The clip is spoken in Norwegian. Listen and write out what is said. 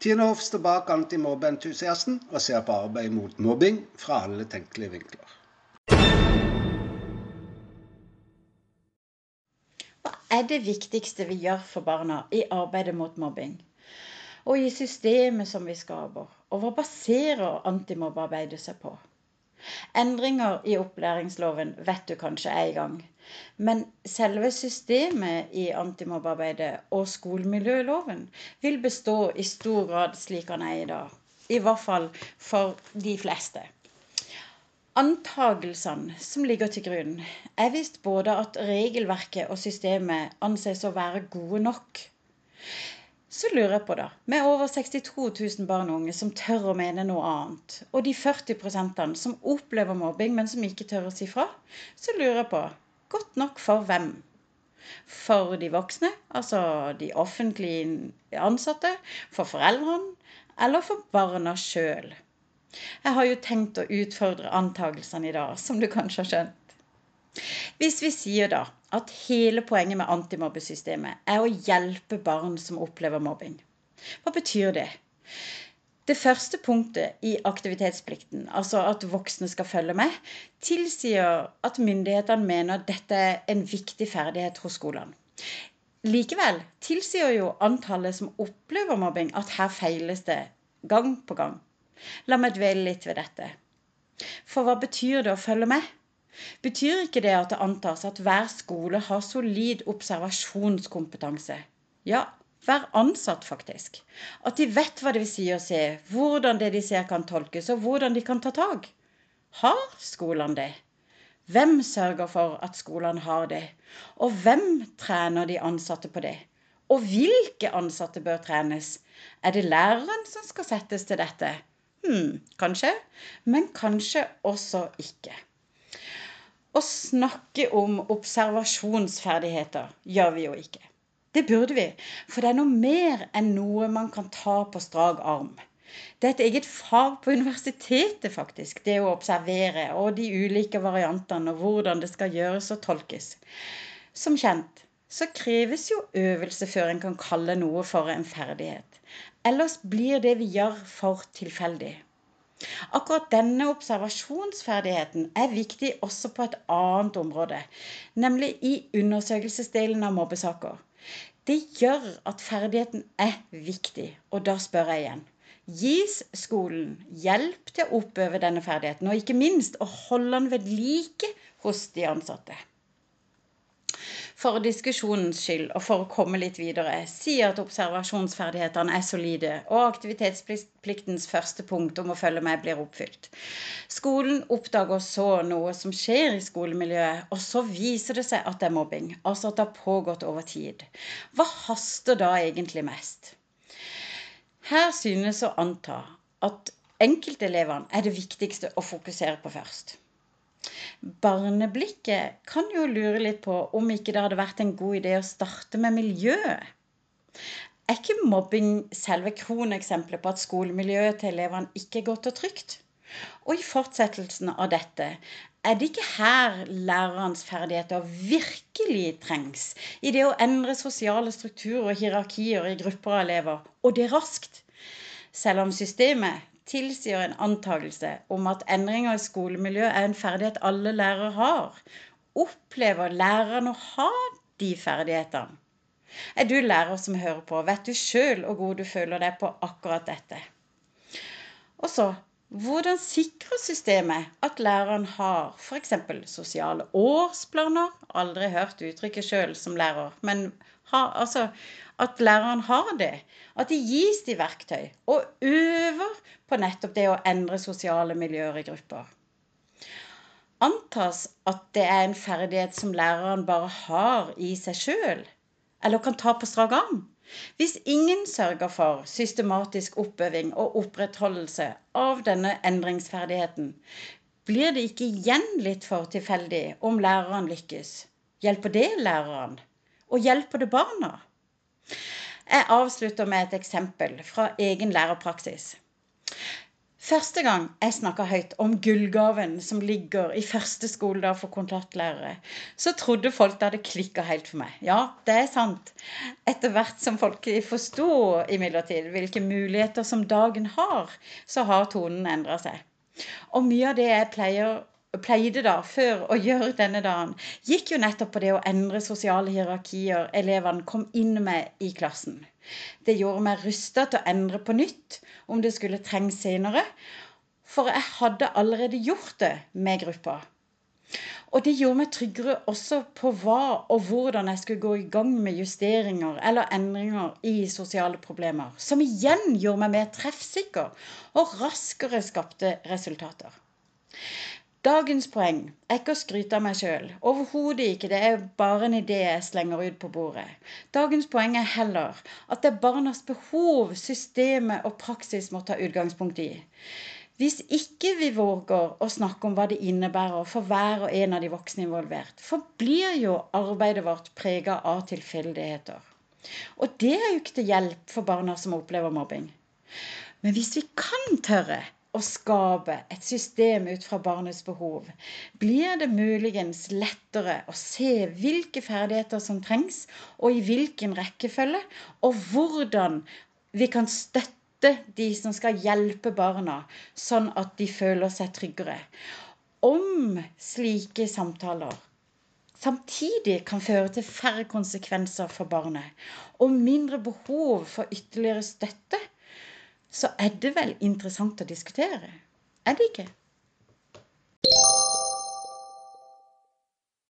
Tine Hoff står bak antimobbeentusiasten og ser på arbeid mot mobbing fra alle tenkelige vinkler. Hva er det viktigste vi gjør for barna i arbeidet mot mobbing? Og i systemet som vi skaper? Og hva baserer antimobbearbeidet seg på? Endringer i opplæringsloven vet du kanskje er i gang. Men selve systemet i antimobbearbeidet og skolemiljøloven vil bestå i stor grad slik han er i dag. I hvert fall for de fleste. Antagelsene som ligger til grunn, er visst både at regelverket og systemet anses å være gode nok. Så lurer jeg på, da, med over 62 000 barn og unge som tør å mene noe annet, og de 40 prosentene som opplever mobbing, men som ikke tør å si fra, så lurer jeg på godt nok for hvem? For de voksne, altså de offentlig ansatte, for foreldrene, eller for barna sjøl? Jeg har jo tenkt å utfordre antagelsene i dag, som du kanskje har skjønt. Hvis vi sier da at hele poenget med antimobbesystemet er å hjelpe barn som opplever mobbing, hva betyr det? Det første punktet i aktivitetsplikten, altså at voksne skal følge med, tilsier at myndighetene mener dette er en viktig ferdighet hos skolene. Likevel tilsier jo antallet som opplever mobbing, at her feiles det gang på gang. La meg dvele litt ved dette. For hva betyr det å følge med? Betyr ikke det at det antas at hver skole har solid observasjonskompetanse? Ja, hver ansatt, faktisk. At de vet hva det vil si å se, hvordan det de ser kan tolkes, og hvordan de kan ta tak. Har skolene det? Hvem sørger for at skolene har det? Og hvem trener de ansatte på det? Og hvilke ansatte bør trenes? Er det læreren som skal settes til dette? Hm, kanskje, men kanskje også ikke. Å snakke om observasjonsferdigheter gjør vi jo ikke. Det burde vi, for det er noe mer enn noe man kan ta på strak arm. Det er et eget fag på universitetet, faktisk, det å observere og de ulike variantene og hvordan det skal gjøres og tolkes. Som kjent så kreves jo øvelse før en kan kalle noe for en ferdighet. Ellers blir det vi gjør, for tilfeldig. Akkurat denne observasjonsferdigheten er viktig også på et annet område, nemlig i undersøkelsesdelen av mobbesaker. Det gjør at ferdigheten er viktig, og da spør jeg igjen. Gis skolen hjelp til å oppøve denne ferdigheten, og ikke minst å holde den ved like hos de ansatte? For diskusjonens skyld og for å komme litt videre, si at observasjonsferdighetene er solide, og aktivitetspliktens første punkt om å følge med blir oppfylt. Skolen oppdager så noe som skjer i skolemiljøet, og så viser det seg at det er mobbing. Altså at det har pågått over tid. Hva haster da egentlig mest? Her synes å anta at enkeltelevene er det viktigste å fokusere på først. Barneblikket kan jo lure litt på om ikke det hadde vært en god idé å starte med miljøet. Er ikke mobbing selve kroneksempelet på at skolemiljøet til elevene ikke er godt og trygt? Og i fortsettelsen av dette, er det ikke her lærerens ferdigheter virkelig trengs? I det å endre sosiale strukturer og hierarkier i grupper av elever, og det raskt? Selv om systemet tilsier en antakelse om at endringer i skolemiljøet er en ferdighet alle lærere har. Opplever læreren å ha de ferdighetene? Er du lærer som hører på, vet du sjøl hvor god du føler deg på akkurat dette? Og så hvordan sikrer systemet at læreren har f.eks. sosiale årsplaner? Aldri hørt uttrykket sjøl som lærer, men har, altså, at læreren har det. At de gis de verktøy og øver på nettopp det å endre sosiale miljøer i grupper. Antas at det er en ferdighet som læreren bare har i seg sjøl, eller kan ta på strak arm. Hvis ingen sørger for systematisk oppøving og opprettholdelse av denne endringsferdigheten, blir det ikke igjen litt for tilfeldig om læreren lykkes. Hjelper det læreren? Og hjelper det barna? Jeg avslutter med et eksempel fra egen lærerpraksis. Første gang jeg snakka høyt om gullgaven som ligger i første skoledag for kontaktlærere, så trodde folk det hadde klikka helt for meg. Ja, det er sant. Etter hvert som folk forsto imidlertid hvilke muligheter som dagen har, så har tonen endra seg. Og mye av det jeg pleier pleide da, før å gjøre denne dagen, gikk jo nettopp på det å endre sosiale hierarkier elevene kom inn med i klassen. Det gjorde meg rusta til å endre på nytt om det skulle trengs senere, for jeg hadde allerede gjort det med gruppa. Og det gjorde meg tryggere også på hva og hvordan jeg skulle gå i gang med justeringer eller endringer i sosiale problemer, som igjen gjorde meg mer treffsikker og raskere skapte resultater. Dagens poeng er ikke å skryte av meg sjøl. Overhodet ikke. Det er bare en idé jeg slenger ut på bordet. Dagens poeng er heller at det er barnas behov systemet og praksis må ta utgangspunkt i. Hvis ikke vi våger å snakke om hva det innebærer for hver og en av de voksne involvert, forblir jo arbeidet vårt prega av tilfeldigheter. Og det er jo ikke til hjelp for barna som opplever mobbing. Men hvis vi kan tørre å skape et system ut fra barnets behov, blir det muligens lettere å se hvilke ferdigheter som trengs, og i hvilken rekkefølge, og hvordan vi kan støtte de som skal hjelpe barna, sånn at de føler seg tryggere. Om slike samtaler samtidig kan føre til færre konsekvenser for barnet og mindre behov for ytterligere støtte, så er det vel interessant å diskutere. Er det ikke?